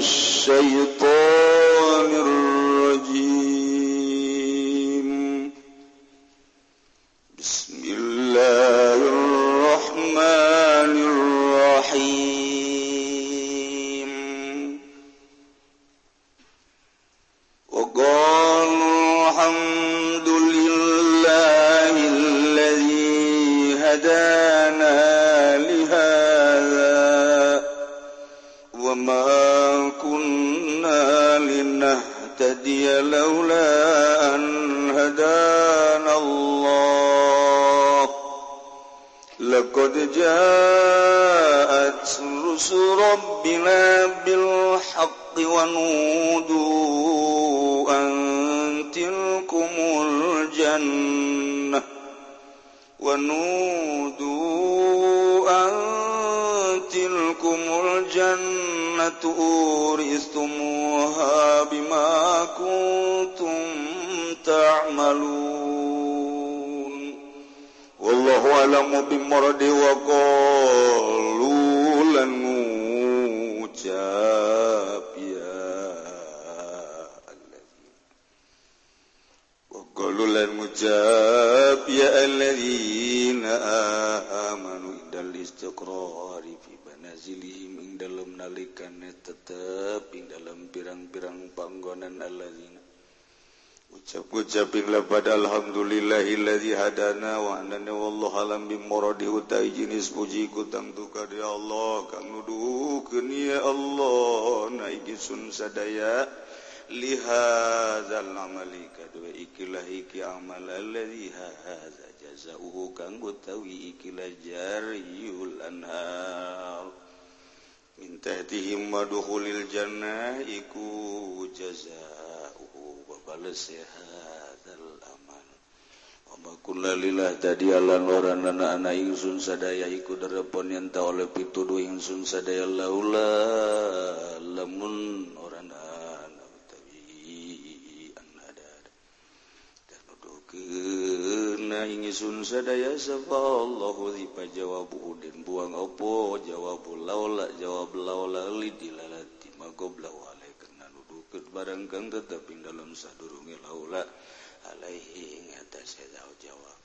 الشيطان ucaping dalam pirang-pirang panggonan alladzina. Ucap-ucapinglah pada alhamdulillahillazi hadana wa anana wallahu alam bi muradi utai jenis puji kutang tuka di Allah kang nuduhkeun ya Allah naiki sun sadaya. Lihadzal amali kadua ikilah iki amal allazi hadza jazaohu kang gutawi ikilah jariyul anhar. intahihim wadhulil jannah iku jazaa'uhu wa balas hadzal amal. Wa kullu lillah tadi alan nana ana ingsun sadaya iku darepon yang ta oleh pituduh ingsun sadaya laula lamun orana utawi an hadad dan na ingisun sadaya sapa Allahu zifa jawabu udin buang opo jawab laula jawab laula lidi magobla walai kena nuduket barang kang tetapi dalam sadurunge laula alaihi ingatasi jawab jawab.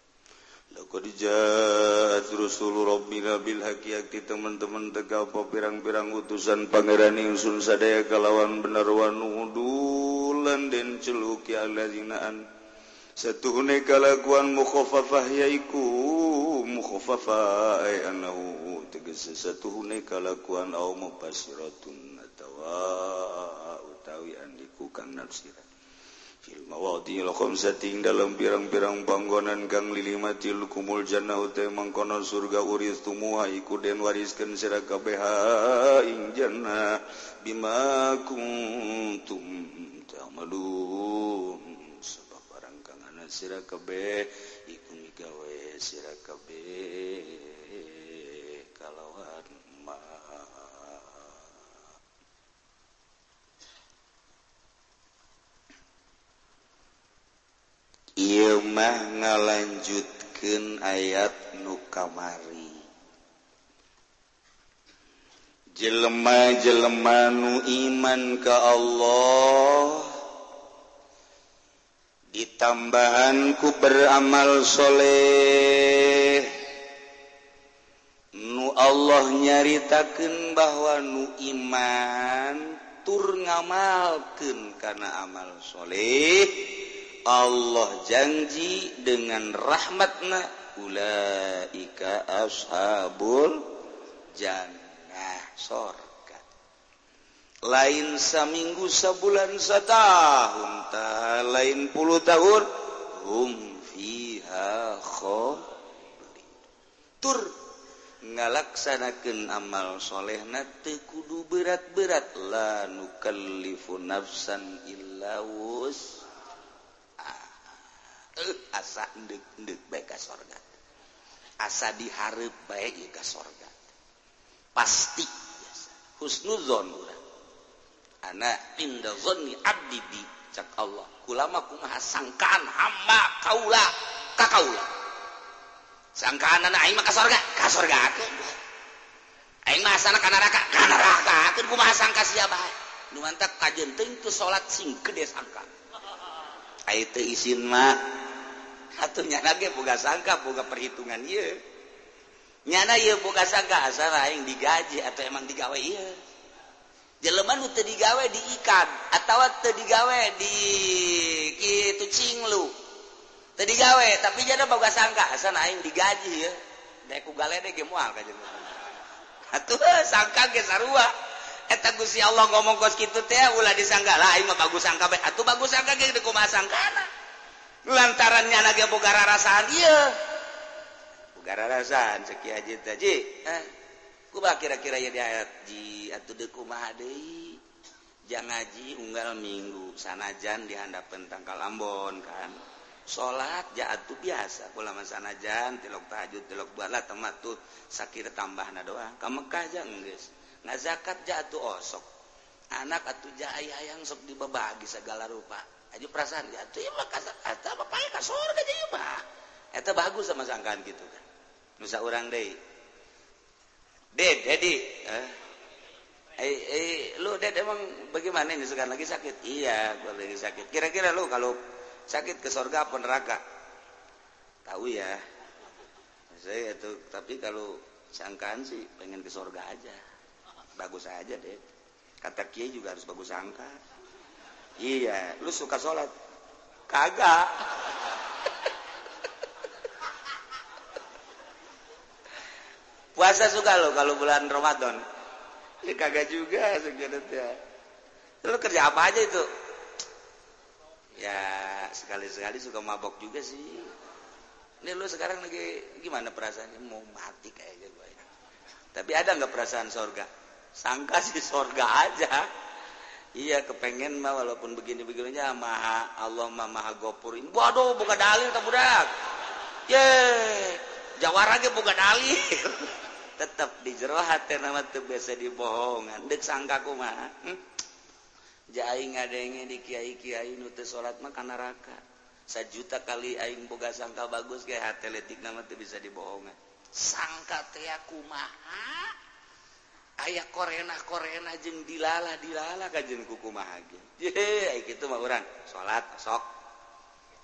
Laqad ja'at rusulu rabbina bil haqqi yakti teman-teman tegak apa pirang-pirang utusan pangeran ingsun sadaya kalawan bener wa nudulan den celuk ya allazinaan satuhune kalaguan mukhofafah yaiku mukhofafah ay anahu tegese. Satuhune kalaguan au mubasiratun atawa utawi andiku kang nafsiran fil mawadi lakum khamsati dalam pirang-pirang panggonan kang lilimatil kumul jannah te mangkono surga uris tumuha iku den wariskeun sira kabeh ing jannah. Bima kuntum ta'malun. sirakabeh kabeh sirakabeh kalauhan ma. Ieu mah ngalanjutkeun ayat nu kamari. Jelema-jelema nu iman ka Allah. ditambahanku beramal soleh. Nu Allah nyaritakan bahwa nu iman tur ngamalkan karena amalsholeh Allah janji dengan rahmatna ulaika ashabul jannah. Sore lain saminggu sebulan setahun ta lain puluh tahun hum fiha tur ngalaksanakeun amal solehna teu kudu berat-berat. La nukallifu nafsan illa wus asa endek-endek bae ka surga asa dihareup bae ka surga pasti biasa. Husnuzon urang. Abdi Allah. Ulama sangkaan hamba kaula. Kakaula. Sangkaan anak aing maka sorga. Ka sorga aing mah asana ka neraka. Ka neraka akeun kumaha sangka sia bae. Nu mantap kajeun tu salat sing gede sangka. Ai teu isin mah. Hatunya ge boga sangka boga perhitungan ieu. Nyana ieu boga sangka asa aing digaji atau emang digawe ieu. jeleman itu teu digawe diikat atawa teu digawe di kitu cinglu teu digawe tapi jadi boga sangka asal aing digaji ya. Dek galede ge moal ka atuh sangka ge sarua. Eta Gusti Allah ngomong kos kitu teh ulah disangka lah aing mah bagus sangka bae. Atuh bagus sangka ge kumaha sangkana lantaran nyana ge boga rarasaan ieu. Boga rarasaan sekieu Haji teh eh. Coba kira-kira ya di ayat ji atau deku mahadei. Jangan ngaji unggal minggu sanajan di handapeun tangkal Ambon kan. salat jatuh biasa ulama sanajan tilok tahajud tilok bala temat tuh sakit tambah na doa. Kamu aja guys. Nah zakat jatuh osok. Anak atau jaya hayang sok dibebagi segala rupa. Aja perasaan jatuh ya maka kata apa ya kasur aja ya bagus sama sangkaan gitu kan. Nusa orang deh Ded, Dedi. Eh? Eh, eh, lu Ded emang bagaimana ini sekarang lagi sakit? Iya, gue lagi sakit. Kira-kira lu kalau sakit ke surga apa neraka? Tahu ya. Saya itu tapi kalau sangkaan sih pengen ke surga aja. Bagus aja, Ded. Kata Kiai juga harus bagus sangka. Iya, lu suka sholat? Kagak. Puasa suka lo kalau bulan Ramadan. Ya kagak juga sebenarnya. Lu kerja apa aja itu? Ya sekali-sekali suka mabok juga sih. Ini lu sekarang lagi gimana perasaannya? Mau mati kayaknya gue tapi ada nggak perasaan sorga? Sangka sih sorga aja. Iya kepengen mah walaupun begini begininya maha Allah mah maha gopur waduh buka dalil tak budak ye jawara ge buka dalil tetap di jerohat nama biasa dibohongan. Dek sangka mah hmm? jaing ngadenge di kiai kiai nute sholat mah kana neraka. Sajuta kali aing boga sangka bagus ge hateletik nama teu bisa dibohongan. Sangka teh kumaha? Aya korena korena jeung dilala dilala ka jeung kumaha ge. Ye kitu mah urang. Sholat sok.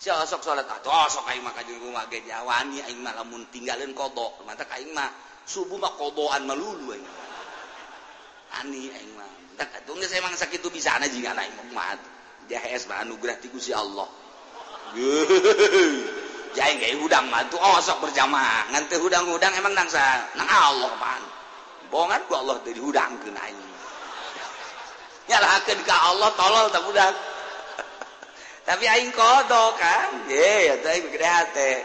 Sok salat sok aing mah kajeun kumaha ge. Jawani aing mah lamun tinggaleun kodok. Mata aing mah subuh mah kodoan melulu aing. Ani aing mah. Dak atuh geus emang sakitu bisa ana jeung anak imah mah. Jahes mah anugerah ti Gusti Allah. Jaing ge hudang mah tuh osok oh, berjamaah. Ngan teu hudang-hudang emang nangsa nang Allah pan. Bohongan ku Allah teu dihudangkeun aing. Nyalahkeun ka Allah tolol tak budak. Tapi aing kodok kan. Ye, ya aing gede teh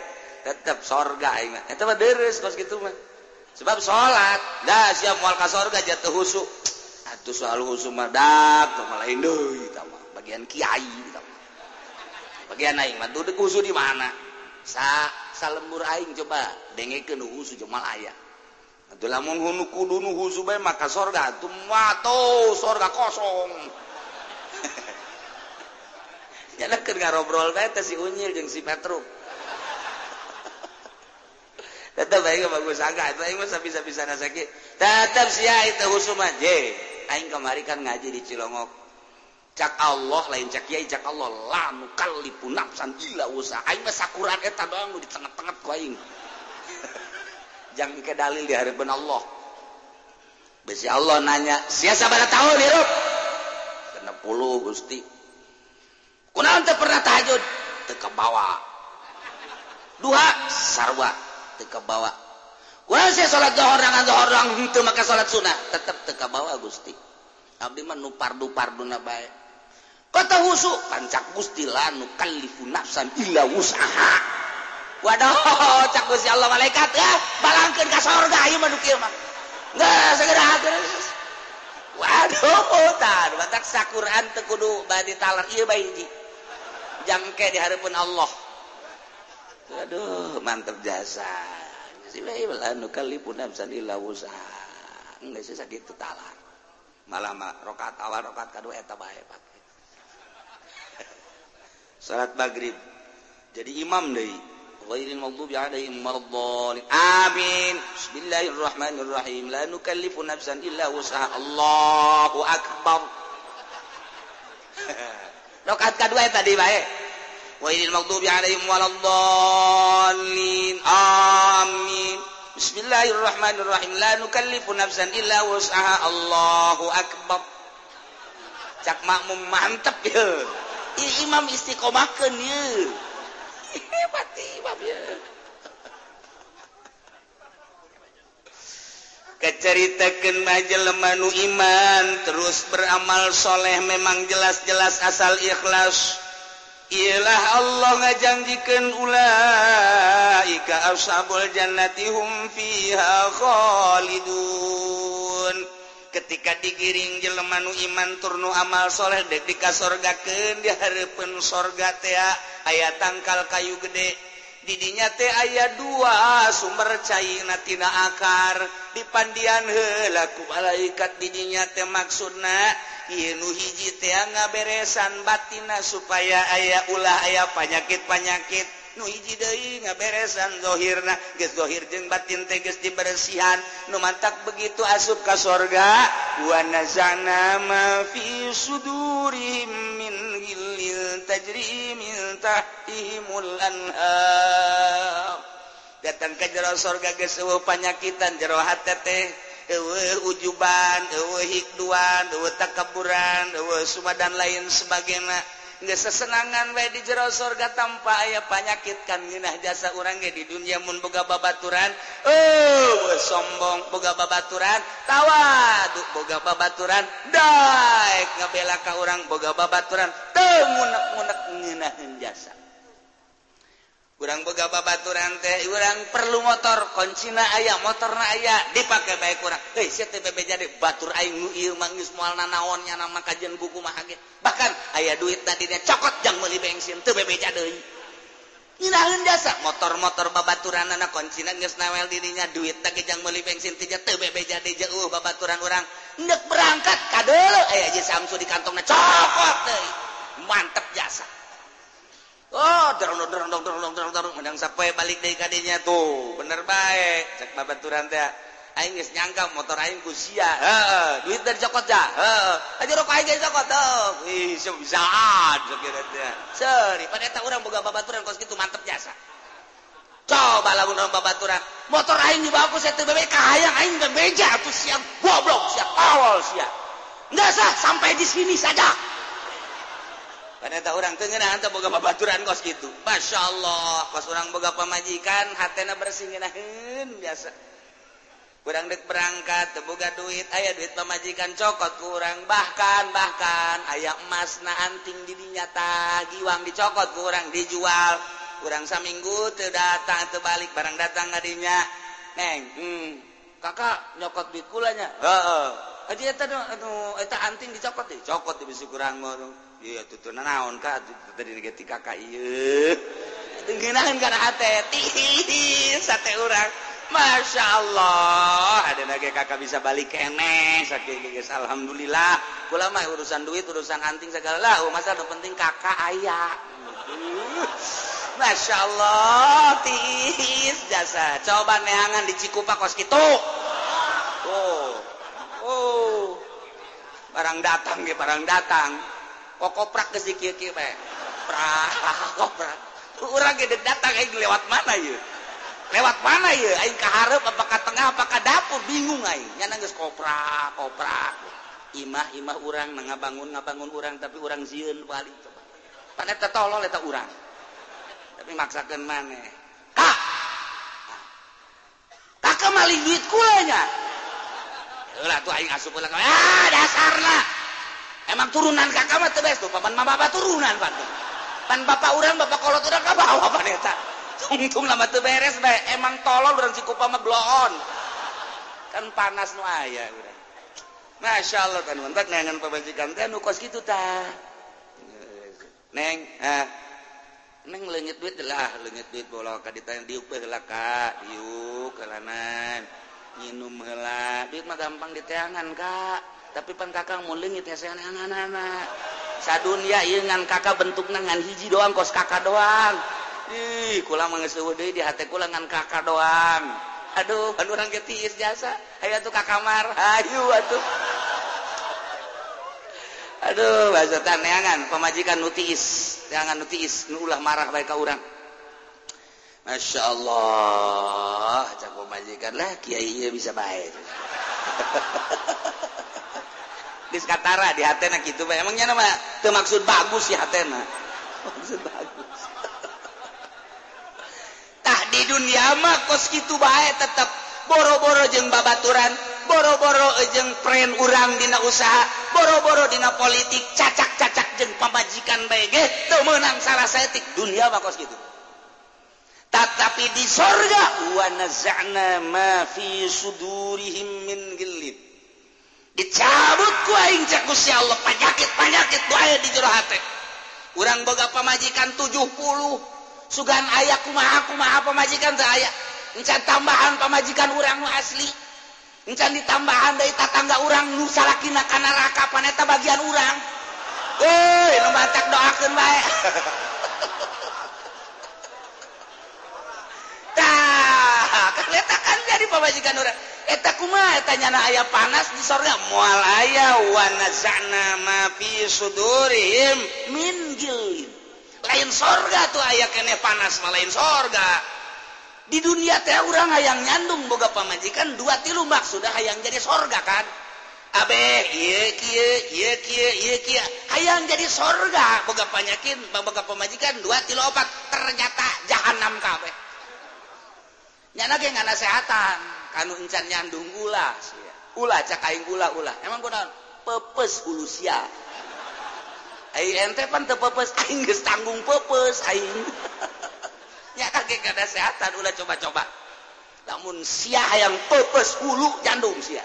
Tetep sorga aing mah. Eta mah deres kos kitu mah. sebab salat dah siap mual ka surga jatuh husu. Atuh soal husu malah deui bagian kiai bagian aing mah duduk husu di mana? Sa salembur aing coba dengekeun husu jeung aya. Atuh lamun hunu kudu nu husu bae maka surga atuh mato surga kosong. Nyana keur ngarobrol bae teh si Unyil jeung si Petruk tetap baik bagus agak itu mah bisa bisa sakit tetap sia itu husum je aing kemari kan ngaji di Cilongok. Cak Allah lain cak kiai cak Allah la nukallifu nafsan illa usaha. Aing mah sakuran eta doang nu tengah-tengah ku aing. Jangan ke dalil di harapan Allah. Besi Allah nanya sia sabaraha tahun hirup 60 Gusti. Kunaon teu pernah tahajud? Teu kabawa duha sarwa. kebawa salat maka salat sunnah. Tetap tekabawa Gusti. Abdi mah nu pardu pardu na bae. Kota husu pancak Gusti lanu kalifu nafsan illa usaha waduh cak Gusti Allah malaikat ya. Balangkeun ka sorga ieu mah kieu mah. Geus segera terus waduh tar batak sakuran teu kudu badi talar. Ieu bae hiji. Jangke di hareupeun Allah. aduh mantap jasa. Gitu talar malam rokat awal rokat kedua eta bae salat maghrib. Jadi imam deui. Ghairil maghdubi alaihim mardhalin amin. Bismillahirrahmanirrahim. La nukallifu nafsan illa wus'aha Allahu akbar. Rokat kedua eta di bae. غير المغضوب عليهم ولا الضالين. آمين. بسم الله الرحمن الرحيم. لا نكلف نفسا إلا وسعها. الله أكبر. Cak makmum mantep ya. I, imam istiqomahkan ya hebat imam ya. Keceritakan majelma nu iman terus beramal soleh memang jelas-jelas asal ikhlas. ialah Allah ngajanjikan ulaika ashabul jannati hum fiha khalidun. Ketika digiring jelemanu iman turnu amal soleh dek dika sorgakeun di hareupeun sorga teh aya tangkal kayu gede. Didinya teh aya dua sumber cairna tina akar. Dipandian heula ku malaikat didinya teh maksudna nu hiji nga beresan batina supaya aya ulah aya panyakit-panyakit. Nu hiji Dei nga beresan dhohirna geshir jeung batin teges dibersihan. Nu mantak begitu asup ka sorga. Wanazana mafi suduri min gilil tajri min tahimul anhar. Datang ke jero sorga geus jero jerohat teteh ujuban hikduan takaburan Suma dan lain sebagainya. Nggak sesenangan baik di jero surga tanpa ayah panyakitkan ginah jasa orang ge di dunia mun boga babaturan. Oh sombong boga babaturan. Tawadu boga babaturan. Daek ngebela ka orang boga babaturan. Teu ngunek-ngunek ngeunaheun jasa. kurang boga babaturan teh urang perlu motor. Koncina ayah motor na ayah dipakai baik kurang hei si TPB jadi batur aing nu ieu manggis moal nanaonnya nama kajian buku mah ge bahkan ayah duit tadinya cokot jang meuli bensin teu bebeja deui nyinaheun jasa motor-motor babaturanana koncina geus nawel dirinya duit tadi jang meuli bensin teh teu bebeja deui jeuh babaturan urang. Nek berangkat ka deuleu aya je Samsu di kantongna cokot deui mantep jasa. Oh darung, darung, darung, balik dari kanya tuh. Bener baik cek babaturan teh. Aing geus nyangka motor aing ku sia. Heeh duit dari cokot ja. Heeh. Aja rokok aing geus cokot teuh ih sebisaan sakira teh. Seuri pada eta urang boga babaturan kos kitu mantep jasa coba lamun urang babaturan. Motor aing dibawa ku seteu bebe ka hayang aing bebeja atuh sia goblok sia awal sia enggak sah sampai di sini saja. Kaneta orang tengenah atau boga babaturan kos gitu. Masya Allah, kos orang boga pamajikan, hatena bersih biasa. Kurang dek berangkat, boga duit, ayah duit pamajikan cokot kurang. Bahkan, bahkan, ayah emas na anting di dinyata, giwang dicokot kurang, dijual. Kurang saminggu, teu datang, teu balik, barang datang ngadinya. Neng, hmm, kakak nyokot duit kulanya. Heeh. Uh -uh. Aja eta anu eta anting dicokot deh, cokot di bisi kurang ngono naon kakak. Ah, Masya Allah. Ada kakak bisa balik kene Alhamdulillah. Ulama urusan duit urusan anting segala oh, masa ada penting kakak ayah hmm. Masya Allah. Tihis jasa. Coba neangan di Cikupa kos gitu oh. Oh. Barang datang ya barang datang. kokoprak ke zikir kieu bae. Prak, ah, kokoprak. Urang ge datang aing lewat mana ieu? Lewat mana ieu? Aing ka hareup apa ka tengah apa ka dapur bingung aing. Nyana geus koprak, koprak. Imah imah urang nang ngabangun ngabangun urang tapi urang zieun balik. Pane tolol eta urang. Tapi maksakeun maneh. Ka Kakak maling duit kulanya. Ulah tuh aing asup ulah. Ah dasar lah. emang turunan kakak mah tebes tuh papan mama bapak turunan pan pan bapak urang bapak kolot urang ka bawa pan eta. Untung lama teu beres bae emang tolol urang cikupa mah gloon kan panas nu aya urang. Masya Allah kan mentak nengen pabajikan teh nu kos kitu tah. Neng ah neng leungit duit lah leungit duit bola ka ditanya diuk heula ka. Diuk kalanan minum heula. Duit mah gampang diteangan kak. Tapi pan kakak mau lengit ya saya anak-anak sadunia iya ngan kakak bentuk ngan hiji doang kos kakak doang. Ih kula mangesuh deh di hati kula ngan kakak doang. Aduh kan orang ketiis jasa. Ayo tuh kakak mar ayo atuh. Aduh bahasa taneangan pemajikan nutis jangan nutis nulah marah baik orang Masya Allah cak pemajikan lah kiai bisa baik diskatara di hatena gitu emangnya nama teu maksud bagus ya hatena? Maksud bagus. Tah di dunia mah kos gitu baik tetap boro-boro jeng babaturan boro-boro jeung pren urang dina usaha boro-boro dina politik cacak-cacak jeng pemajikan baik teu menang salah setik. Dunia mah kos gitu. Tetapi di sorga wa nazana ma fi sudurihim min gilid dicabut kuing Gusti Allah. Penyakit penyakit ku wae di jero hate. Urang boga pamajikan 70 sugan aya kumaha kumaha pamajikan teu aya. Encan tambahan pamajikan urang nu asli. Encan ditambahan dari tatangga urang nu salakina ka neraka paneta bagian urang. Euy nu batak doakeun bae. Tah kaletakan jadi pamajikan urang. etanya aya panas di sorga. Mualaya Sudurim minjil lain sorga tuh aya kene panas malain sorga. Di dunia teh orang hayang nyandung boga pamajikan dua tilu mak sudah hayang jadi sorga kan? Abeh ye kie ye kie ye kie hayang jadi sorga boga panyakin boga pemajikan dua tilu opat. Ternyata jahanam kabeh nyana ge ngasehatan kanuncan nyandung gula gula cak aing gula ulah emang gue pepes ulu sia aing ente pan tepepes aing geus tanggung pepes aing. Nya kage kada sehatan ulah coba-coba. Lamun sia yang pepes ulu jandung sia.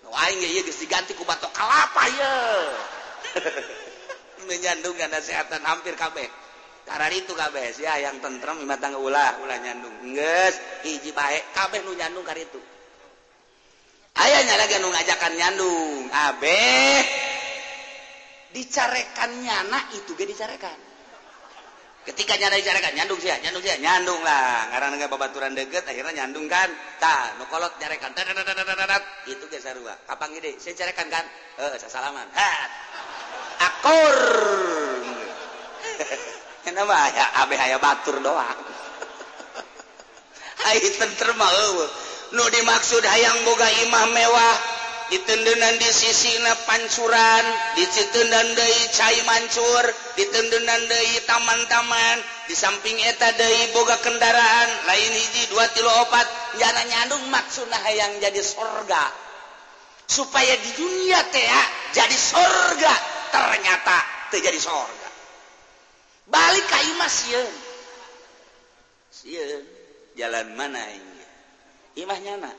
Nu aing ieu geus diganti ku batok kalapa ye menyandung nyandung kada sehatan hampir kabeh. karena itu kabeh ya yang tentrem lima tangga ulah ulah nyandung. Nges hiji bae kabeh nu nyandung kar itu. Ayahnya lagi nu ngajakan nyandung. Ah, Abeh dicarekan nyana itu ge dicarekan. Ketika nyana dicarekan nyandung sih nyandung sih nyandung lah. Karena nggak babaturan deket akhirnya nyandung kan. Ta nu kolot nyarekan. Itu ge sarua. Kapang ide saya carekan kan? Eh salaman ha. Akur. Nama ya abe haya batur doang. Nu dimaksud hayang boga imah mewah ditendenan di sisi na pancuran dicitendan dari cai mancur ditendenan dari taman-taman di samping eta dari boga kendaraan lain hiji dua tilu opat jana nyandung maksudnya yang jadi sorga. Supaya di dunia teh jadi sorga ternyata terjadi sorga balik kayu mas jalan mana ini? Imahnya na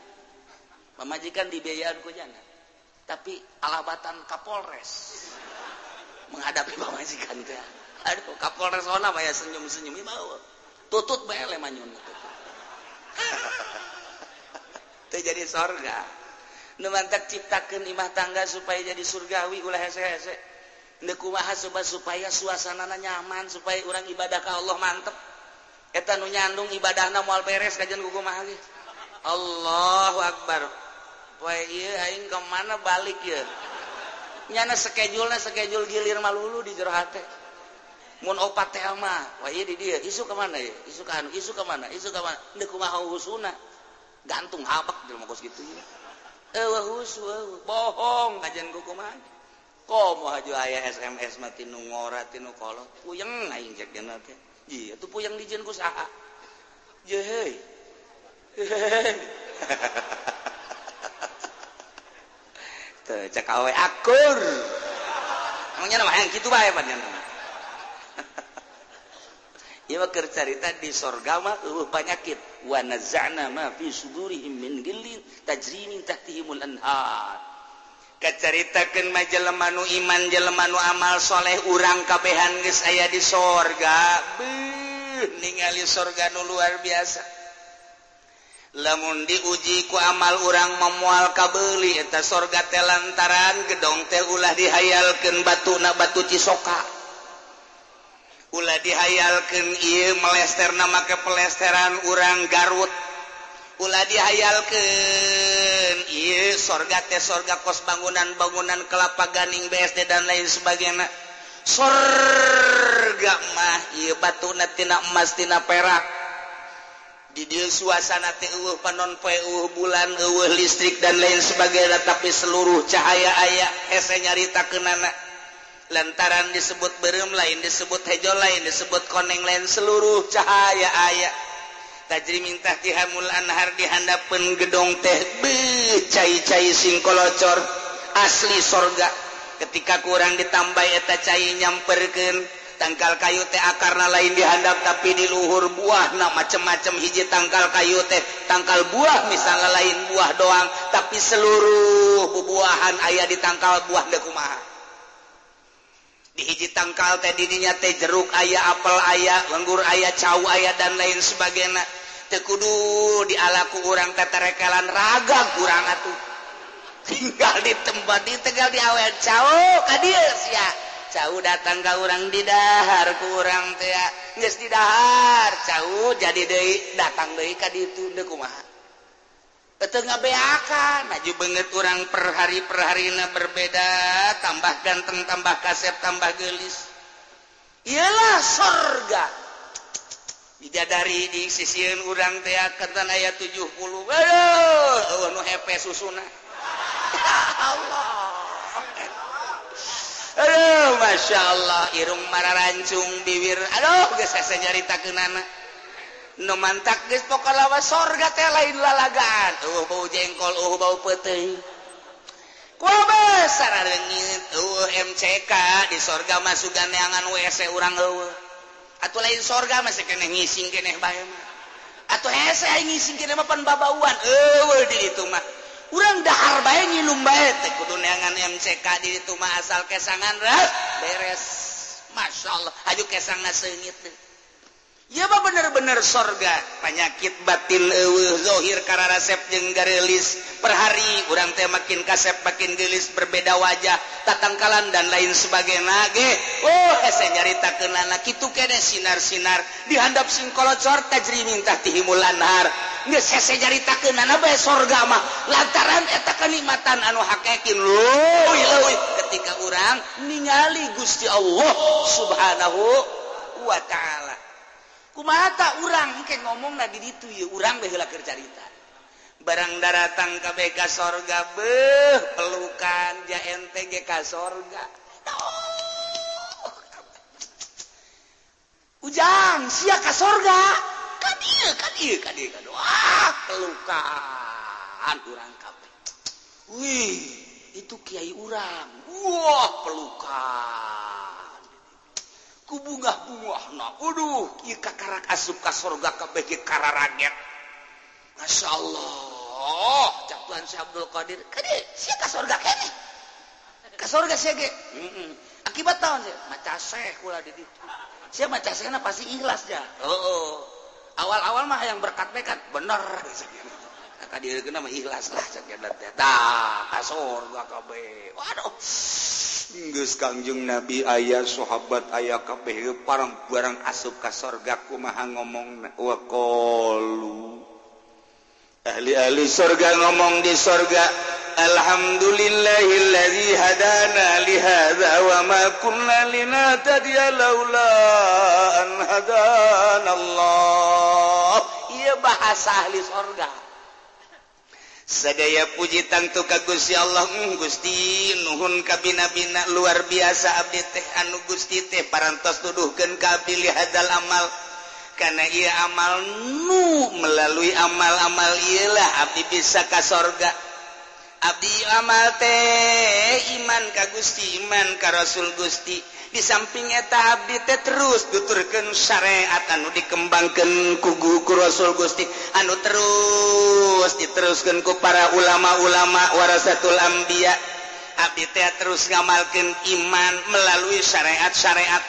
pemajikan dibiayaan kujana tapi alabatan Kapolres. Menghadapi pemajikan teh. Aduh Kapolres ona mah ya senyum-senyum mau tutut bae le manyun teh jadi sorga. Nu mantak ciptakeun imah tangga supaya jadi surgawi ulah hese-hese. nekumaha sobat supaya suasanana nyaman supaya orang ibadah ke Allah mantep. Eta nu nyandung ibadahna moal beres kajian gugu mah ge Allahu akbar. Poe ieu aing ka mana balik ya nyana na schedule gilir malulu di jero hate. Mun opat teh mah wae di dieu isu ka mana ya? Isu ka anu? Isu ka mana? Isu ka mana? Deuk kumaha husuna. Gantung habak di rumah kos kitu ya eueuh. Husu bohong kajian gugu kumaha mau haju aya SMS mah tinu ngora tinu kolot. Puyeng aing jek dina teh. Ieu tuh puyeng dijieun ku saha? Ye heuy. Teu akur. Emangnya nama yang gitu bae panjenengan. Ieu mah keur carita di sorga mah uh, penyakit. Wa nazana ma fi sudurihim min ghillin tajri min tahtihimul anhar. keceritakan majelemanu iman jelemanu amalsholeh urang kabehan geus aya di sorga. Beuh, ningali sorganu luar biasa. Lamun diuji ku amal urang memual kabeli eta sorga teh lantaran gedong teh ulah dihayalkeun batu na batu cisoka. Ulah dihayalkeun ieu melester nama kepelesteran urang garut. Ulah dihayalkeun Iye, sorga teh sorga kos bangunan bangunan kelapa ganing BSD dan lain sebagainya. Sorga mah ieu batuna tina emas tina perak. Di dieu suasana teh eueuh panon poe eueuh bulan eueuh listrik dan lain sebagainya tapi seluruh cahaya aya hese nyarita kenana lantaran disebut berem lain disebut hejo lain disebut koneng lain seluruh cahaya aya. tajri mintah tihamul anhar dihandapun gedong teh becai-cai singkolocor asli sorga. Ketika kurang ditambah eta cai nyamperken tangkal kayu teh akarna lain dihandap tapi di luhur buah nah macem-macem hiji tangkal kayu teh tangkal buah misalnya lain buah doang tapi seluruh bubuahan ayah di tangkal buah dekumaha hiji tangkal teh dininya teh jeruk ayah apel ayah lenggur ayah cawu ayah dan lain sebagainya. Tekudu di alaku orang teh raga kurang atuh. Tinggal di tempat di tegal di awet cawu kadius ya cawu datang ke orang didahar ku orang teh geus didahar cawu jadi deui datang deui ka ditu deui kumaha. ngabeakan maju banget orang perhari perharina berbeda tambah ganteng tambah kasep tambah gelis. Ialah surga bidadari di sisian urang teh ketan ayat 70 aduh nu hepe susuna. Allah. Aduh Masya Allah. Irung mararancung bibir. Aduh geus nyarita keunana nu mantak geus pokalawa sorga teh lain lalagaan. Uh bau jengkol uh bau peuteuy. Kuaba sarareungit uh MCK di sorga mah sugan neangan WC urang eueuh. Atuh lain sorga mah keneh ngising keneh bae mah. Atuh hese aing ngising keneh mah pan babauan. Eueuh di ditu mah. Urang dahar bae ngilum bae. Teh kudu neangan MCK di ditu mah asal kesangan rah. Beres. Masya Allah, ayo seungit deh. Ya bener-bener sorga. Penyakit batin Zohir karena resep jeng garelis per hari. Kurang teh makin kasep makin gelis berbeda wajah tatangkalan dan lain sebagai nage oh hese nyarita kenana kitu kene sinar-sinar. Dihandap sing kolocor tajri minta tihimul anhar. Geus hese nyarita kenana bae sorga mah. Lantaran eta kenikmatan anu hakekin. Leuwih leuwih ketika urang ningali Gusti Allah subhanahu wa ta'ala. kumata urang? Ke ngomong na itu urang bela cerita barang daratan KBK sorga be pelukan ja NTGK sorga. Ujang sia ka sorga? Kadir kadir kadir kadir wah pelukan urang kabe wih itu kiai urang. Wah pelukan. ku bunga-bunga Waduh kakak asup ka surga kebeki kara kararaget. Masya Allah. Caplan si Abdul Qadir kede si ka surga kene? Ka surga si ge. Mm -mm. akibat tahun sih maca seh kula di ditu. Si maca sehna pasti ikhlas ja oh, oh. awal-awal mah yang berkat berkat bener. Kakak dia kena mah ikhlas lah sakit teh tah ka surga kabeh waduh. geus Kangjung Nabi ayah sahabat aya kabeh parang barang asup ka surga maha ngomong wakolu ahli-ahli surga ngomong di surga Alhamdulillahilladzi hadana lihada wa ma kunna linahtadiya laula an hadana Allah iya bahasa ahli surga. sadaya puji tangtu kagusi Allah. Hmm, Gusti Nuhun kabina-bina luar biasa. Abdi teh anu Gusti teh parantos tuduhkeun ka abdi hadal amal. Karena ia amal nu melalui amal-amal ialah Abdi bisa ka sorga. Abdi amal teh iman ka Gusti iman ka Rasul Gusti. di samping eta Abdi teh terus tuturkan syariat anu dikembangkan kuguku Rasul Gusti. Anu terus diteruskan ku para ulama-ulama warasatul Ambiya Abditea terus ngamalkan iman melalui syariat-syariat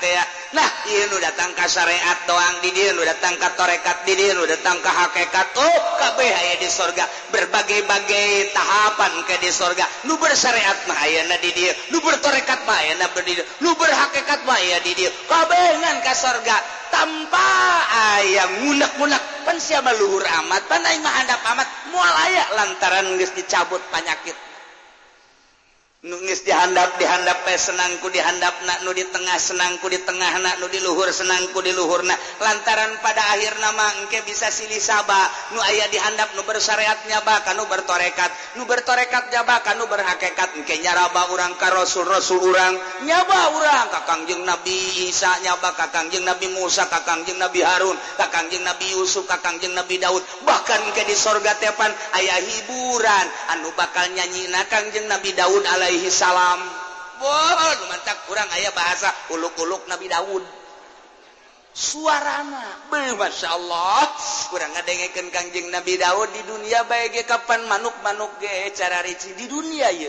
nah ini datang ke syariat doang nu datang ke torekat di dia nu datang ke hakikat oh aya di surga berbagai-bagai tahapan ke di surga bertorekat mah aya di dia. Lu berhakikat mah aya di dia. Kabeh ngan ke surga tanpa ayam unak-unak pensiama luhur amat panai mahandap amat. Mualaya lantaran geus dicabut penyakit nunggis dihandap dihandap pe senangku dihandap nak nu di tengah senangku di tengah nak nu di luhur senangku di luhur nak lantaran pada akhir nama engke bisa silih saba. Nu ayah dihandap nu bersyariatnya bahkan nu bertorekat. Nu bertorekat jaba kan nu berhakikat engke nyaraba urang ka rasul rasul urang. Nyaba urang kakang jeung nabi Isa nyaba kakang jeung nabi Musa kakang jeung nabi Harun kakang jeung nabi Yusuf kakang jeung nabi Daud. Bahkan engke di sorga tepan ayah hiburan. Anu bakal nyanyi nakang nabi Daud alaihi Alaihi salam. Oh, mantap kurang aya bahasa uluk-uluk Nabi Daud. Suarana Be, Masya Allah. Kurang ngadengeken Kangjeng Nabi Daud di dunia baik kapan manuk-manuk ge cara di dunia ye.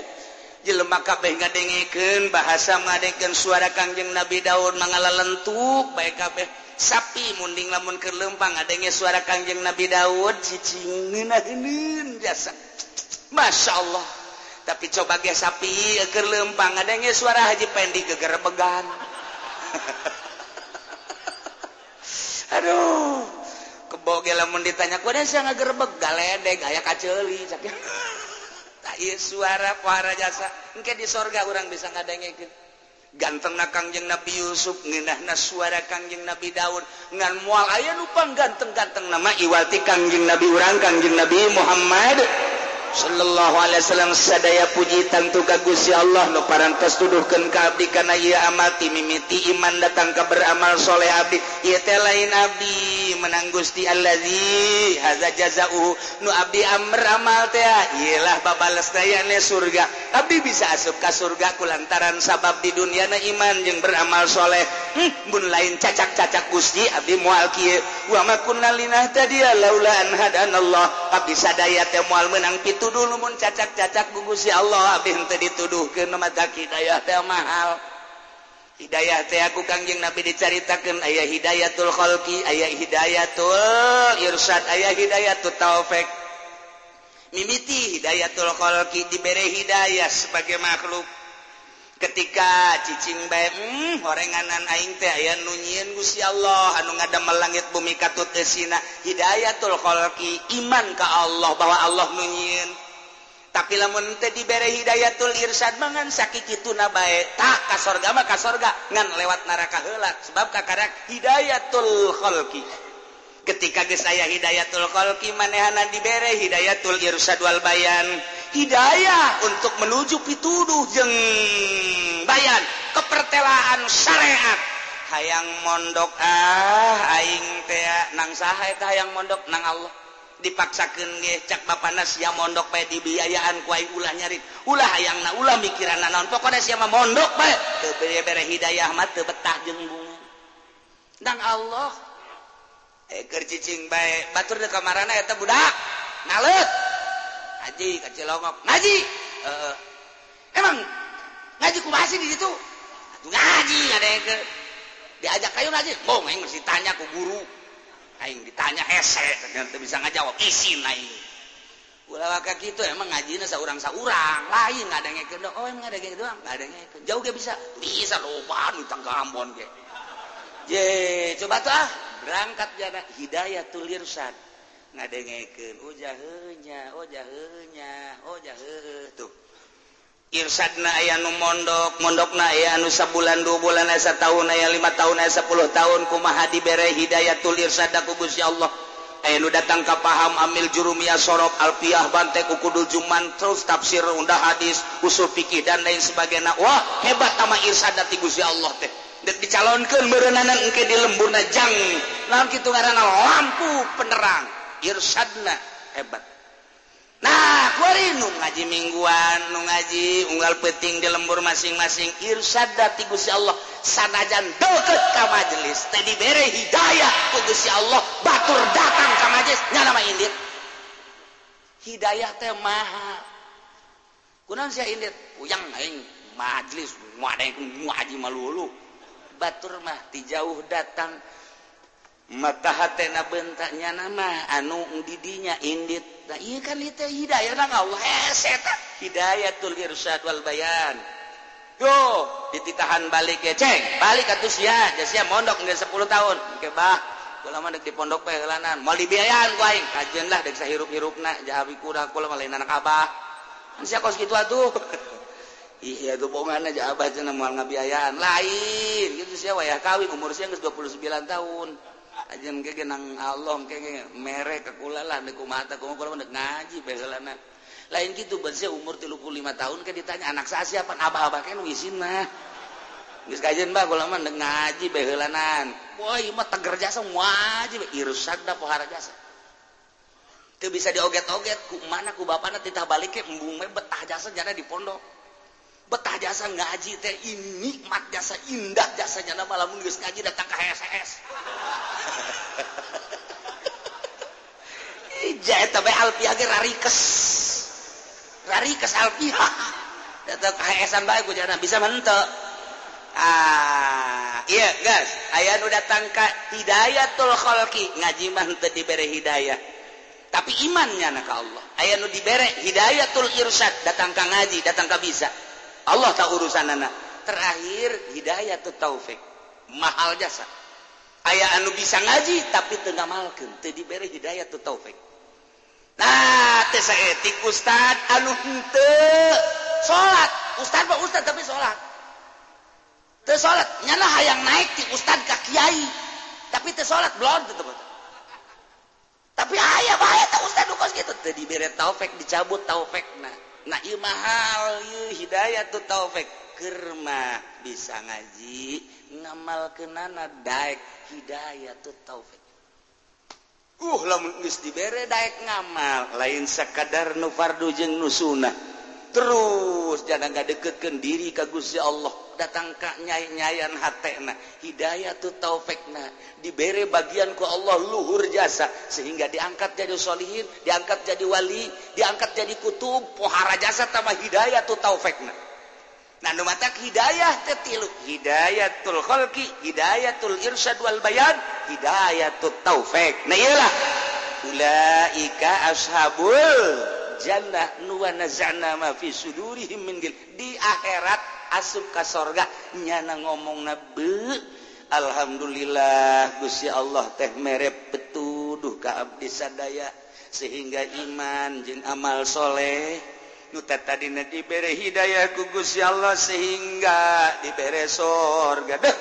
Jelema kabeh ngadengeken bahasa ngadengken suara Kangjeng Nabi Daud mengala lentuk baik kabeh. Sapi munding lamun ke lempang adanya suara Kangjeng Nabi Daud cicing jasa. Masya Allah. tapi coba ge sapi keur lempang. Adanya suara Haji Pendi gegerebegan aduh kebo ge lamun ditanya ku dan saya ngagerebeg galedeg eh, aya kaceuli cak. Tak ieu suara para jasa. Engke di sorga orang bisa ngadengekeun gantengna Kangjeng Nabi Yusuf ngenahna suara Kangjeng Nabi Daud. Ngan mual aya lupa ganteng-ganteng nama iwati Kangjeng Nabi urang Kangjeng Nabi Muhammad. Shallallahu Alaihi Wasallam sadaya puji tangtu kagusya Allah nu parantas tuduhkan ka abdi kana ieu amati mimiti iman datang ka beramal soleh abdi. Ieu teh lain abdi. Menang Gusti Allahzi haza jaza nu Abdi Amr amal teh ah, ialah babalestayane surga. Tapi bisa asup ka surga kulantaran sabab di dunia na iman yang beramal soleh. Hmm, bun lain cacak-cacak Gusti Abdi mual kieu. Wa ma kunna linah laula an hadanallah sadaya teh moal menang pitu dulu mun cacak-cacak Gusti Allah. Abdi henteu dituduhkeun mata kidayah teh mahal. Hidayah teh aku Kangjeng Nabi diceritakan ayah Hidayatul Khalqi, ayah Hidayatul Irsyad, ayah Hidayatul Taufik. Mimiti Hidayatul Khalqi diberi hidayah sebagai makhluk. Ketika cicing bae hmm, horenganan aing teh aya nunyian Gusti Allah anu ngadamel langit bumi katut eusina, Hidayatul Khalqi iman ka Allah bahwa Allah nunyian tapi lamun teh dibere hidayatul irsyad mangan sakit itu nabae tak ka surga mah ka surga ngan lewat neraka heula sebab kakara hidayatul khalqi. Ketika geus aya hidayatul khalqi manehna dibere hidayatul irsyad wal bayan. Hidayah untuk menuju pituduh jeung bayan kepertelaan syariat. Hayang mondok ah aing teh nang saha eta hayang mondok nang Allah. dipaksakan cak panas sia mondok bae dibiayaan kuai ulah nyarit. Ulah hayang na ulah mikiran na non pokoknya siapa mondok pay bere hidayah mah teu betah jeung bunga. Dan Allah. Eh keur cicing bae batur di kamarana eta budak. Ngalet ngaji ka Cilongok. Ngaji. Uh, emang ngaji ku masih di situ? Ngaji ada yang ke diajak kayu ngaji. Bongeng mesti tanya ku guru. Aing ditanya hese ternyata bisa ngajawab isin aing. Ulah waka gitu emang ngajina seorang seorang lain nggak ada yang ikut. Oh emang ada yang doang nggak ada yang ikut. Jauh gak bisa bisa loba di tangga Ambon ge. Je coba tuh ah berangkat jana hidayah tulirsan nggak ada yang ikut. Oh jahenya, oh jahenya, oh jahe tuh. Irsadna aya nu mondok mondokna aya anu sabulan dua bulan asa tahun aya lima tahun aya sepuluh tahun. Kumaha dibere hidayatul irsada ku Gusti Allah. Aya nu datang ka paham amil jurumiyah sorop alfiyah bante ku kudu juman terus tafsir undah hadis usul fikih dan lain sebagainya. Wah hebat ama irsada ti Gusti Allah teh. Dan dicalonkeun berenanan engke di lemburna jang lamun kitu ngaranna lampu penerang irsadna hebat. Nah nu ngaji mingguan nu ngaji unggal peting di lembur masing-masing. Irsad dati Gusti Allah. Sanajan deket ka majelis teh dibere hidayah ku Gusti Allah. Batur datang ka majelis nya nama indit hidayah teh maha. Kunaon sia indit uyang aing majelis ngaji ngaji malulu batur mah ti jauh datang. matahana bentaknya nama anu didinya indit. Nah, kan Hidayah bayan. Yo dititahan balik keceng balik atus ya jasa mondok nggak 10 tahun. Oke bah. Kalau mah di pondok pelanan mau dibiayaan gua aing. Kajian lah dek hirup hirupna jahabi kurang kula malah anak abah. Kan sia kos gitu atuh. Iya tuh bongan aja abah cenah moal ngabiayaan lain. Gitu sia wayah kawin. Umur sia geus 29 tahun. ajen ke nang Allah ke merek kekulalah deku mata kamu kalau mendek ngaji bahelana lain gitu bersih umur 35 tahun ke ditanya anak saya siapa abah-abah kan wisin mah Geus kajian bah kula mah ngaji baheulanan. Wah, ieu mah teger jasa wajib irsak da pohara jasa. Teu bisa dioget-oget ku mana ku bapana titah balik ke embung mah betah jasa jana di pondok. Betah jasa ngaji teh ini nikmat jasa indah jasa jana malamun geus ngaji datang ke HSS. Ija eta bae alfiah ge rarikes. Rarikes alfiah. Datang ke HSS bae jana bisa menteu. Ah iya gas aya nu datang ka Hidayatulkhoolki ngajimah diberre Hidayah tapi imannya anak Allah aya nu diberre Hidayatul Irsad datang ka ngaji datang ka bisa Allah tahu urusan anak terakhir Hidayah tuh taufik. Mahal jasa. Aya anu bisa ngaji tapi tengah malken tadi bere Hidayah tuh taufik. Nah tesa etik Ustad anu hente salat Ustad pak Ustad tapi salat teu salat nyana hayang naik ti Ustad ka kiai. Tapi teu salat blon tapi ayah bahaya tak Ustad nukos gitu. Tadi bere taufik dicabut taufikna Nah mahal Hidayah tuh taufik. Kerma bisa ngaji ngamal kenana Daek Hidayah tuh taufik. Uh lamun geus dibere daek ngamal lain sekadar nu fardu jeung nu sunah terus jangan ngadeketkeun diri ka Gusti Allah. sok datang kanyainyayan hatna Hidayah tuh taufekna. Diberre bagianku Allah luhur jasa. Sehingga diangkat jadi Shalihin diangkat jadi wali diangkat jadi kutub. Pohara jasa tambah Hidayah tuh taufekna. Nah mata Hidayah tetiluk Hidayatul Qolki Hidayatul Irsyad wal Bayan Hidayatul taufek. Nah iyalah. Ulaika ashabul jannah. Nuwa nazana ma fi sudurihim min gil. Di akhirat asup ka sorga. Nyana ngomong nabe Alhamdulillah Gusti Allah teh merep petuduh ka Abdi sadaya sehingga iman jin amal soleh. Nuta tadi dibere Hidayah ku Gusti Allah sehingga diberre sorga. Deh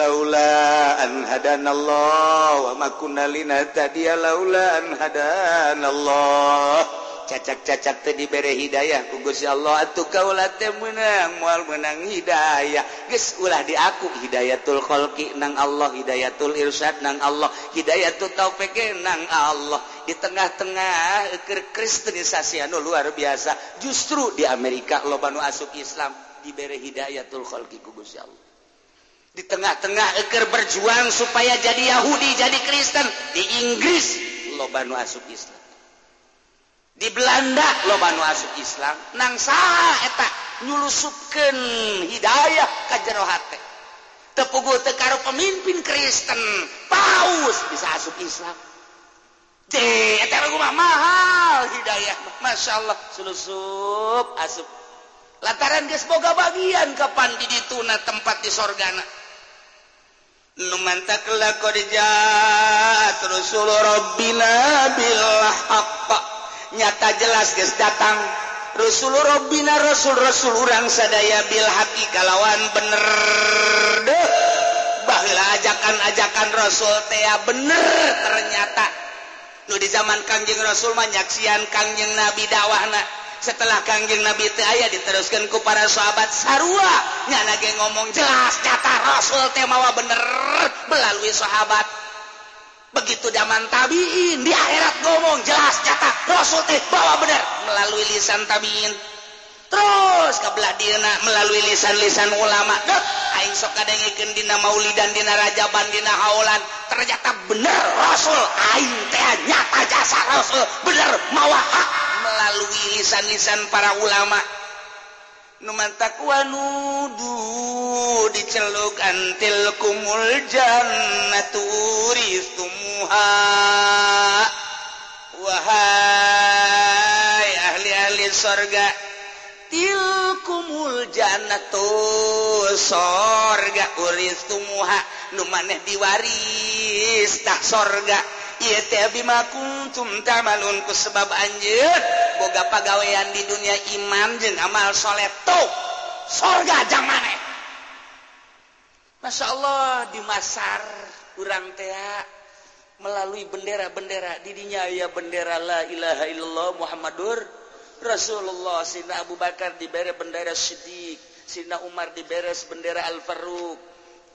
laulaan hadanallah wamakuna lina tadi laulaan hadanallah. cacak-cacak tadi bere Hidayah kugus ya Allah. Atuh kaulah teh menang mual menang hidayah. Geus ulah di aku hidayatul kholqi nang Allah hidayatul irsyad nang Allah. Hidayatul taufik nang Allah. Di tengah-tengah kristenisasi anu luar biasa. Justru di Amerika loba nu asup Islam dibere hidayatul kholqi kugus ya Allah. Di tengah-tengah eker berjuang supaya jadi Yahudi jadi Kristen. Di Inggris loba nu asup Islam. di Belanda loban masuk Islam nang salah etak nylusupken Hidayah kajjenohati tepugu Tekaro pemimpin Kristen Paus bisa asup Islam. De, mahal Hidayah Masya Allah selusup asup. Lantaran Gesboga bagian kapan di dituna tempat di sorgana numantaklah ko terus Robbil Bilhaq nyata jelas guys datang. Rasul Robina Rasul Rasul urang sadaya Bil haki kalawan bener. Deh bahlah ajakan-ajakan Rasul teh bener ternyata. Nu di zaman Kangjeng Rasul menyaksian Kangjeng Nabi dakwahna. Setelah Kangjeng Nabi teh aya diteruskan ku para sahabat sarua. Nyana ge ngomong jelas nyata Rasul teh mawa bener melalui sahabat. begitu zaman tabiin di akhirat ngomong jelas catat Rasul teh bawa benar melalui lisan tabiin. Terus kebeladina melalui lisan-lisan ulama dek aing sok kadengikeun dina maulid dan dina rajaban dina haulan ternyata bener Rasul aing teh nyata jasa Rasul bener mawa hak. Melalui lisan-lisan para ulama. numantakudu diceluk antil kumul jannaturis tumuha Wahai ahli-ahli sorga tilkumuljanatu sorga Uris tumuha. Nu maneh diwaris tak sorga. Bimakuntummalunku sebab anjir Boga pegawaian di dunia iman je amalsholeto sorga jangan Masya Allah di masar kurang teaa melalui bendera-bendera didinya ya bendera la ilaha illallah Muhammadur Rasulullah. Sina Abu Bakar diberre bendera Siddiq Sina Umar diberes bendera Al-farruq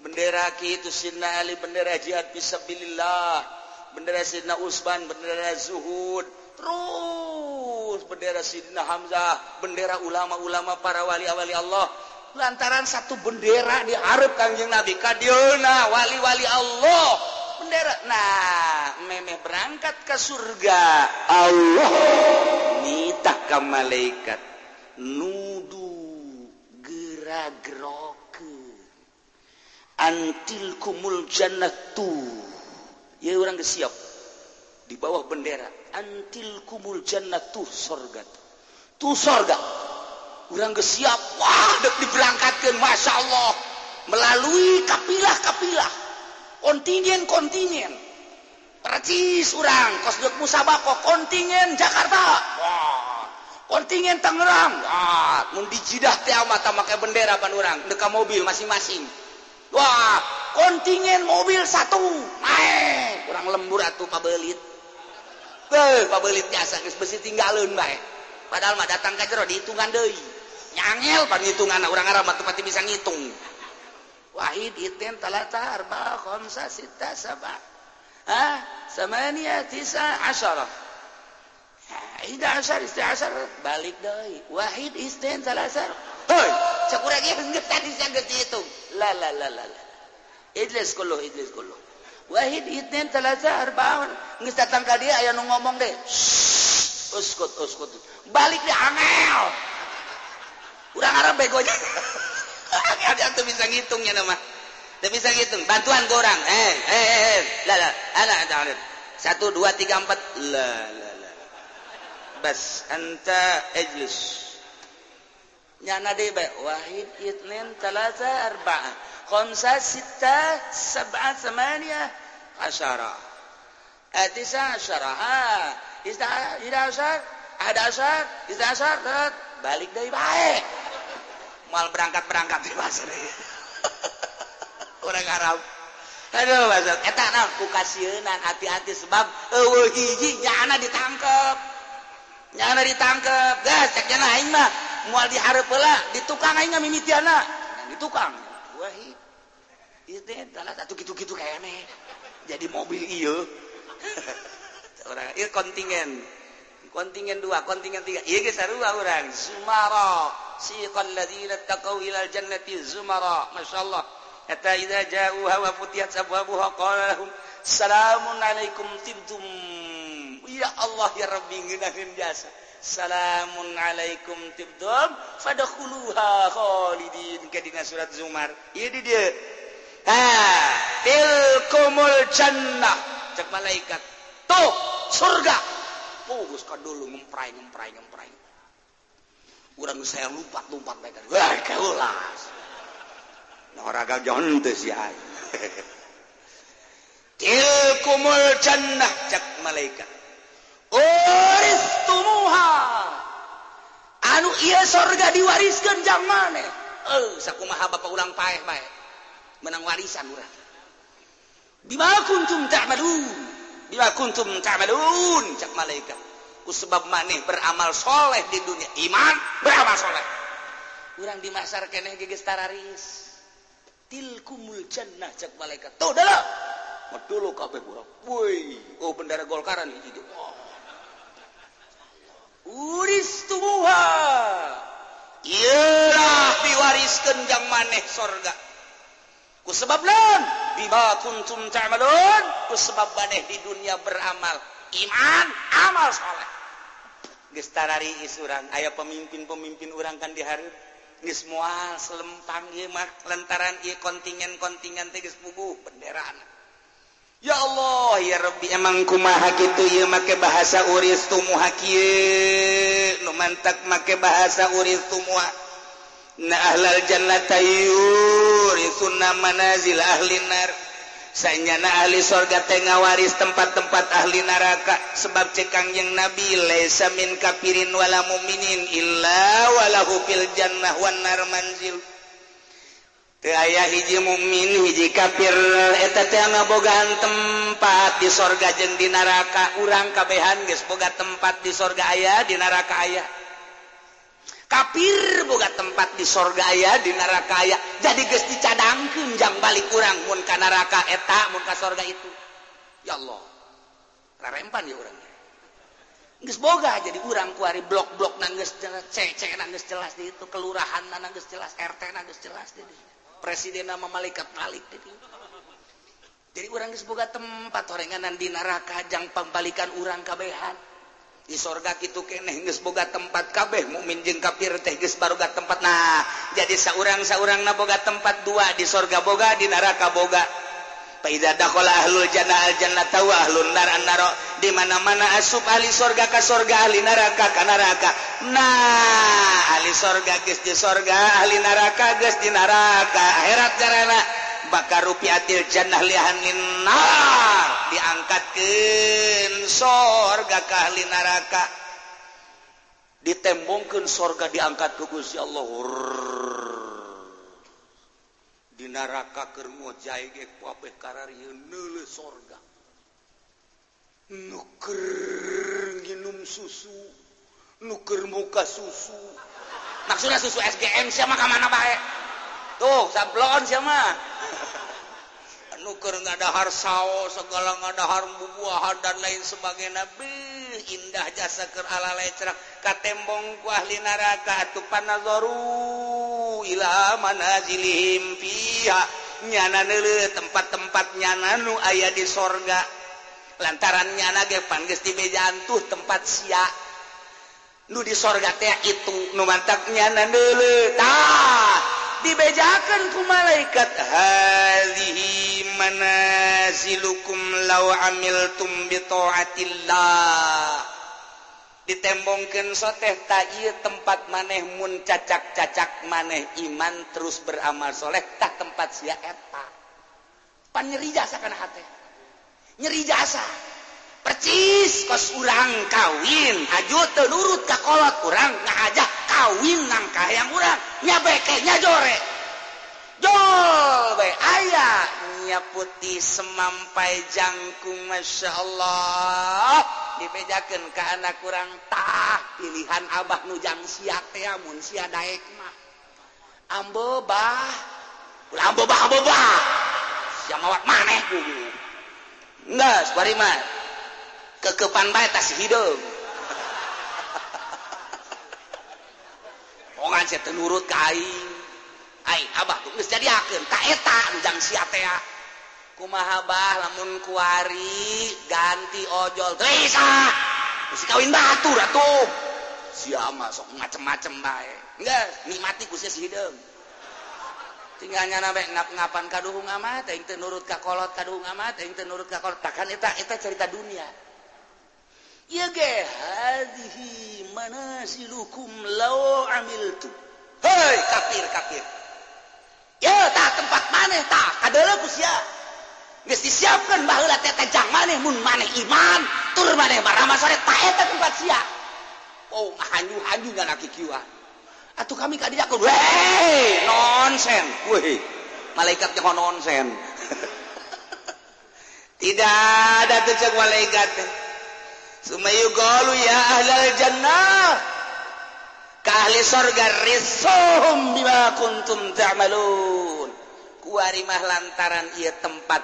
bendera Ki itu Sina Ali bendera jihad fisabilillah bendera Sidna Usman bendera Zuhud terus bendera Sidna Hamzah bendera ulama-ulama para wali-wali Allah. Lantaran satu bendera diharap kanjeng Nabi kadiona wali-wali Allah. Bendera nah memeh berangkat ke surga. Allah nitah ke malaikat. Nudu geragroke antil kumul jannatu ia orang siap. Di bawah bendera antil kumul jannat tuh sorga. Tuh sorga. Orang siap. Wah dek diberangkatkan masya Allah melalui kapilah-kapilah. Kontingen kontingen. Percis orang kos dek musabako kontingen Jakarta. Wah. Kontingen Tangerang. Wah mun dijidah teh mata pakai bendera pan orang. Deka mobil masing-masing. Wah kontingen mobil satu. Naik kurang lembur atau pabelit. Tuh, pabelit biasa guys besi tinggalin baik padahal mah datang ke jero dihitungan deh nyangel penghitungan orang Arab mah pati bisa ngitung. Wahid iten talata arba khamsa sita saba. Ah samania tisa asyarah Ida asar isti asar balik doi wahid isten salasar hei cakurang yang tadi saya dihitung. La la la la la. Idlis kullu Idlis kullu. Wahid itnin talazah arba'un. Geus datang ka dia aya nu ngomong deh. Uskut uskut. Balik dia angel. Urang arab begonya. Angel tuh bisa ngitungnya nama. Teu bisa ngitung. Bantuan ke orang. Eh, eh, eh, eh. La la. Ala ta'ala. Satu, dua, tiga, empat. Lah, la la. Bas anta ijlis. nyana deui bae wahid itnin talata arba'ah khamsa sitta sab'a thamaniyah asyara atisa asyara isda ida asyar ada asyar isda asyar dat balik deui bae. Mal berangkat-berangkat di pasar orang Arab. Aduh pasar eta na ku kasieunan hati-hati sebab eueuh hiji nyana ditangkep. Nyana ditangkep. Gas cek aing mah. mual diharap pula di tukang aing mimitiana. Di tukang. Wahid itu salah satu gitu-gitu kayaknya jadi mobil iyo orang iya kontingen. Kontingen dua kontingen tiga. Iya geus sarua orang. Zumara. Siqal ladzina taqaw ila jannati zumara. Masyaallah hatta idza ja'uha wa futiyat abwabuha qala lahum salamun alaikum tibtum ya Allah ya Rabbi ngeunaheun jasa Assalamualaikum tibdum fadkhuluha khalidin. Kadina surat Zumar. Ini dia. Tilkumulcannah cek malaikat. Tuh surga. Pugus ke dulu ngemprai ngemprai ngemprai. Urang saya lupa lompat mereka wah keulas. Nah orang jontes ya tilkumulcannah cek malaikat. Oh waristumuha anu ia surga diwariskan jam maneh eh sakumaha bapak ulang paeh bae. Menang warisan urang. Bima kuntum ta'malun. Bima kuntum ta'malun cak malaikat. Ku sebab maneh beramal soleh di dunia. Iman beramal soleh. Urang di masar keneh geges tararis tilkumul jannah cak malaikat. Tuh dalam Medulu kabeh urang Woi, oh bendera Golkaran hiji. Oh. diwariskan yang maneh sorga. Ku sebab kuntum ta'malun. Ku sebab maneh di dunia beramal. Iman amal saleh geus tarari isurang aya pemimpin-pemimpin urang kan di hari ini semua selempang ieu mah lantaran ieu kontingen-kontingen teh geus puguh benderana ya Allah ya Rabbi emang kumaha gitu ya make bahasa uris tumuha kieu? Nu mantak make bahasa uris tumuha na ahlal jannata yurisunna manazil ahli nar. Sanyana ahli sorga teh ngawaris tempat-tempat ahli neraka. Sebab cekang yang nabi laisa min kafirin wala muminin illa walahu fil jannah wan nar manzil. aya hiji mumin hiji kafir bogaan tempat di sorga jeng di neraka urang kabehan guys boga tempat di sorga ayah di neraka ayah kafir boga tempat di sorga aya di neraka aya. Jadi guys dicadangkan jang balik urang mun ka neraka eta mun ka sorga itu. Ya Allah. Rarempan ya urang. Nges boga jadi urang kuari blok-blok nangges jelas, cek-cek nangges jelas di itu, kelurahan nangges jelas, RT nangges jelas di itu. presiden nama malaikat malik jadi jadi orang boga tempat orenganan di neraka jang pembalikan orang kabehan. Di sorga gitu keneh geus boga tempat kabeh mukmin jeung kafir teh geus baroga tempat. Nah jadi saurang saurangna boga tempat dua di sorga boga di neraka boga. di mana-mana asup ahli sorga ka sorga ahli neraka ka neraka. Nah ahli sorga guys di sorga ahli neraka guys di neraka. Akhirat jarana. Bakar rupiatil jannah lihan linnar diangkatkan sorga ka ahli neraka. Ditembongkan sorga diangkat ke Gusti Allah. di neraka keur kermo ge kuape karar nele sorga. Nuker nginum susu nuker muka susu. Maksudnya susu SGM siapa kemana bae? Tuh sablon siapa nuker ngadahar saus segala ngadahar bubuahan dan lain sebagainya. indah jasa ke ala letrak katembong ku ahli neraka atuh panazoru. Ila manazilihim fiha. Nyana neuleuh tempat-tempat nyana nu aya di sorga. Lantaran nyana ge panggeus dibejantuh tempat sia. Nu di sorga teh itu nu mantap nyana neuleuh tah! Dibejakeun ku malaikat. Hazihi manazilukum law amiltum bi taatillah ditembongkeun so ta ieu tempat maneh mun cacak-cacak maneh iman terus beramal soleh tah tempat sia eta. Pan nyeri jasa kana hate? Nyeri jasa. Percis kos urang kawin. Aju teu nurut ka kolot urang ngajak kawin nang yang urang. Nyabeke nyajore do aya nya putih semampai jangkung Masya Allah. Dibejakan ke anak kurangtah pilihan Abah Nujang siamun si Daekmah ambobahbobah maneh kekepan batas hidup Pongan saya tenurut kain Abah jadiken kaetang si ah. kumahabah lamun kuari ganti ojol kawin batu tuh. Si sok macem-macem baik enggak nikmati khusus hidung tinggalnya nambah ngap ngapan kaduhung amat yang tenurut kakolot kaduhung amat yang tenurut kakolot takkan eta eta cerita dunia. Ya ge hadhihi manasilukum law amiltu. Hei kafir kafir ya tak tempat maneh tak adalah kusia geus disiapkeun baheula teh jang maneh mun maneh iman. Tur maneh marama sore ta eta tempat sia. Oh hanyu-hanyu laki kiwa. Atuh kami ka dieu weh nonsen. Weh malaikat teh nonsen. Tidak ada tuh malaikat teh. Sumayu galu ya ahlal jannah. ahli sorga risuhum bima kuntum ta'malun. Kuari mah lantaran ieu tempat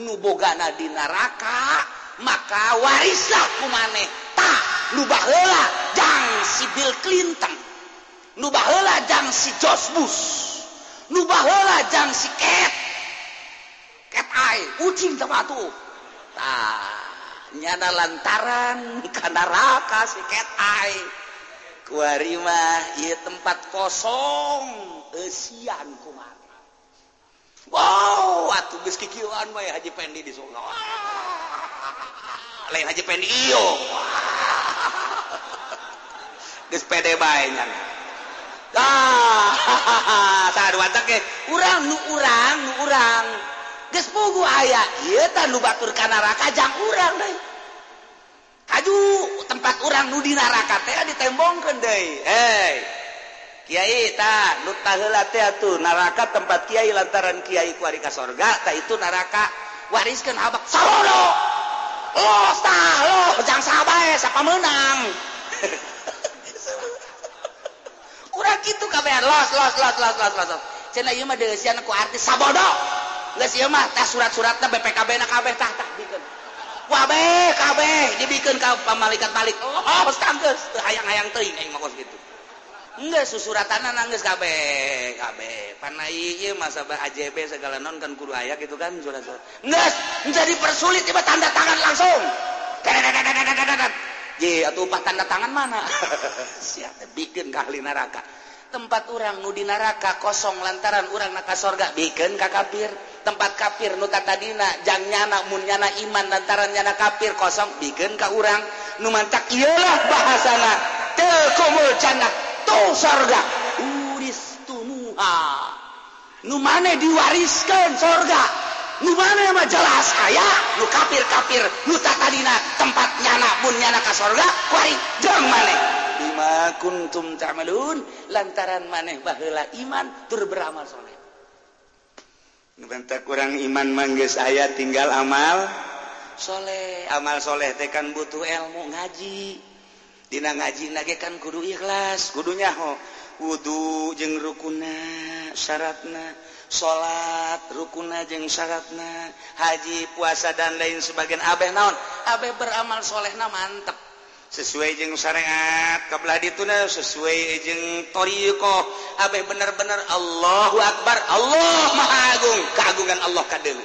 nu bogana di neraka maka warisah kumaneh tah nu baheula jang si Bill Clinton. Nu baheula jang si George Bush. Nu baheula jang si Ket Ket ai ucing teu tuh tah nyana lantaran ka neraka si Ket ai. kuarima ieu tempat kosong eusian kumaha. Wow, atuh geus kikieuan we Haji Pendi di sono Lain Haji Pendi iyo. Geus pede bae nya. ah sadua teh ge urang nu urang nu urang. Geus pugu aya ieu tah nu batur ka neraka jang urang deui. Kaju tempat urang nu di naraka teh ditembongkeun deui. Hei Kiai ta nu taheula teh atuh naraka tempat kiai lantaran kiai ku ari ka sorga ta itu naraka wariskeun habak salono los tah los jang sabae siapa menang kurang gitu kabehan los los los los los los cenah ieu mah deuleusian ku artis sabodo. Geus ieu mah tah surat-suratna BPKB na kabeh tah tah bikeun wabeh kabeh. Dibikeun ka pamalikat balik oh, oh geus teu hayang-hayang teuing aing mah gitu. Enggak susuratanna nangis kabeh kabeh. Panai ieu masa AJB segala non kan kudu ayak gitu kan surat-surat geus jadi persulit tiba tanda tangan langsung. Ji atuh upah tanda tangan mana? Siap bikin kahli neraka? tempat orang nudi neraka kosong lantaran orang naka sorga. Bikin ka kafir tempat kafir nuka tadina mun nyana iman lantaran nyana kafir kosong. Bikin ka orang nu mancak iyalah bahasana. Telkomul jannah tu sorga. Uris tunuha nu mane diwariskan sorga? Nu mana mah jelas aya? Nu kafir kafir nu tadina tempat nyana mun nyana ka sorga? Kuari jang maneh ma kuntum ta'malun lantaran maneh baheula iman tur beramal soleh. Bentak kurang iman manggis aya tinggal amal. Soleh. Amal soleh tekan butuh ilmu ngaji. Dina ngaji nagekan kudu ikhlas. Kudunya ho wudhu jeng rukuna syaratna salat rukuna jeng syaratna haji puasa dan lain sebagian. Abeh naon? Abeh beramal solehna mantep. sesuai jeng syariat kebelah dituna sesuai jeng toriko abe bener-bener Allahu Akbar Allah Maha Agung. Keagungan Allah kadelu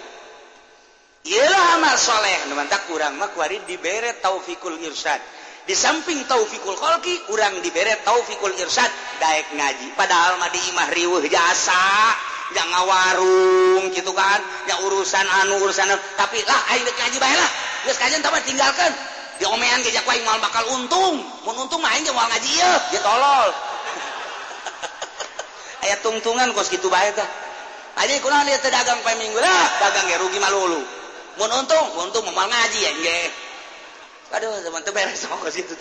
iyalah amal soleh tak kurang mah kuari dibere taufikul irsyad di samping taufikul kholki kurang dibere taufikul irsyad daek ngaji padahal mah di imah riwuh jasa. Jangan ngawarung gitu kan. Ya urusan anu urusan anu. tapi lah ayo ngaji bae lah. Geus kajian tambah tinggalkan di omean ge kuaing mal bakal untung. Mun untung mah aing mau ngaji ya tolol. Aya tungtungan kos gitu bae tah aja kunaon lihat dagang pae minggu lah dagang ge rugi malulu. Mun untung untung mau ngaji ya ge. Aduh, teman tuh beres sama situ.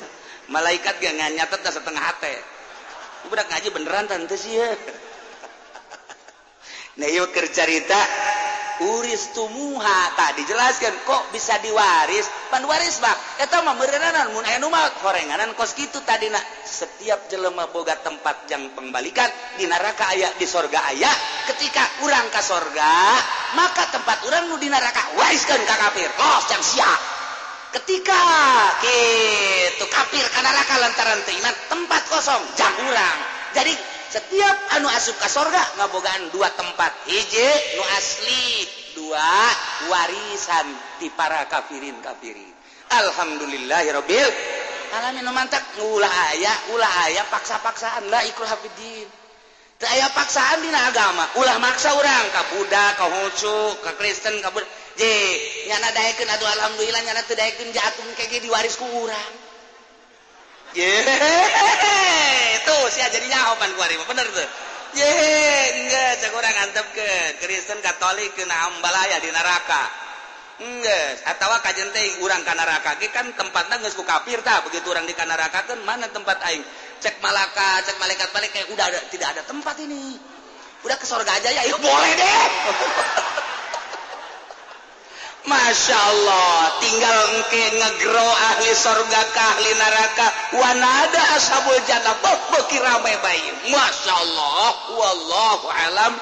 Malaikat gak nyatet dah setengah hati. Udah ngaji beneran tante sih ya. Nah, yuk cerita uris tumuha tak dijelaskan kok bisa diwaris? Pan waris bak korenganan kos kitu tadi setiap jelema boga tempat yang pembalikan di neraka aya di sorga aya. Ketika urang ka sorga maka tempat urang nu di neraka wariskeun ka kafir los jang siap ketika gitu kafir karena raka lantaran teiman tempat kosong jam kurang jadi setiap anu asup ke sorga ngabogaan dua tempat. Hiji nu asli dua warisan di para kafirin kafirin Alhamdulillahirobbil alami mantap ulah aya ulah aya paksa-paksaan. Lah ikul Hafidin. Aya paksaan dina agama. Ulah maksa orang ka Buddha ka Hucu ka Kristen ka Buddha je nyana daekeun atuh alhamdulillah nyana teu daekeun jatuh kayak diwaris ku urang. Ye tuh sia jadi nyahopan ku ari bener tuh. Ye enggak cak urang antepkeun Kristen Katolik kena ambalaya di neraka. Atau kajen teh urang ka neraka ge kan tempatna geus ku kafir tah. Begitu orang di neraka kan mana tempat aing? Cek malaka cek malaikat balik kayak udah ada, tidak ada tempat ini. Udah ke surga aja ya, ya boleh deh. Masya Allah tinggal engke ngegro ahli sorga ke ahli neraka. Wanada ashabul jannah beki ramai bayi. Masya Allah wallahu alam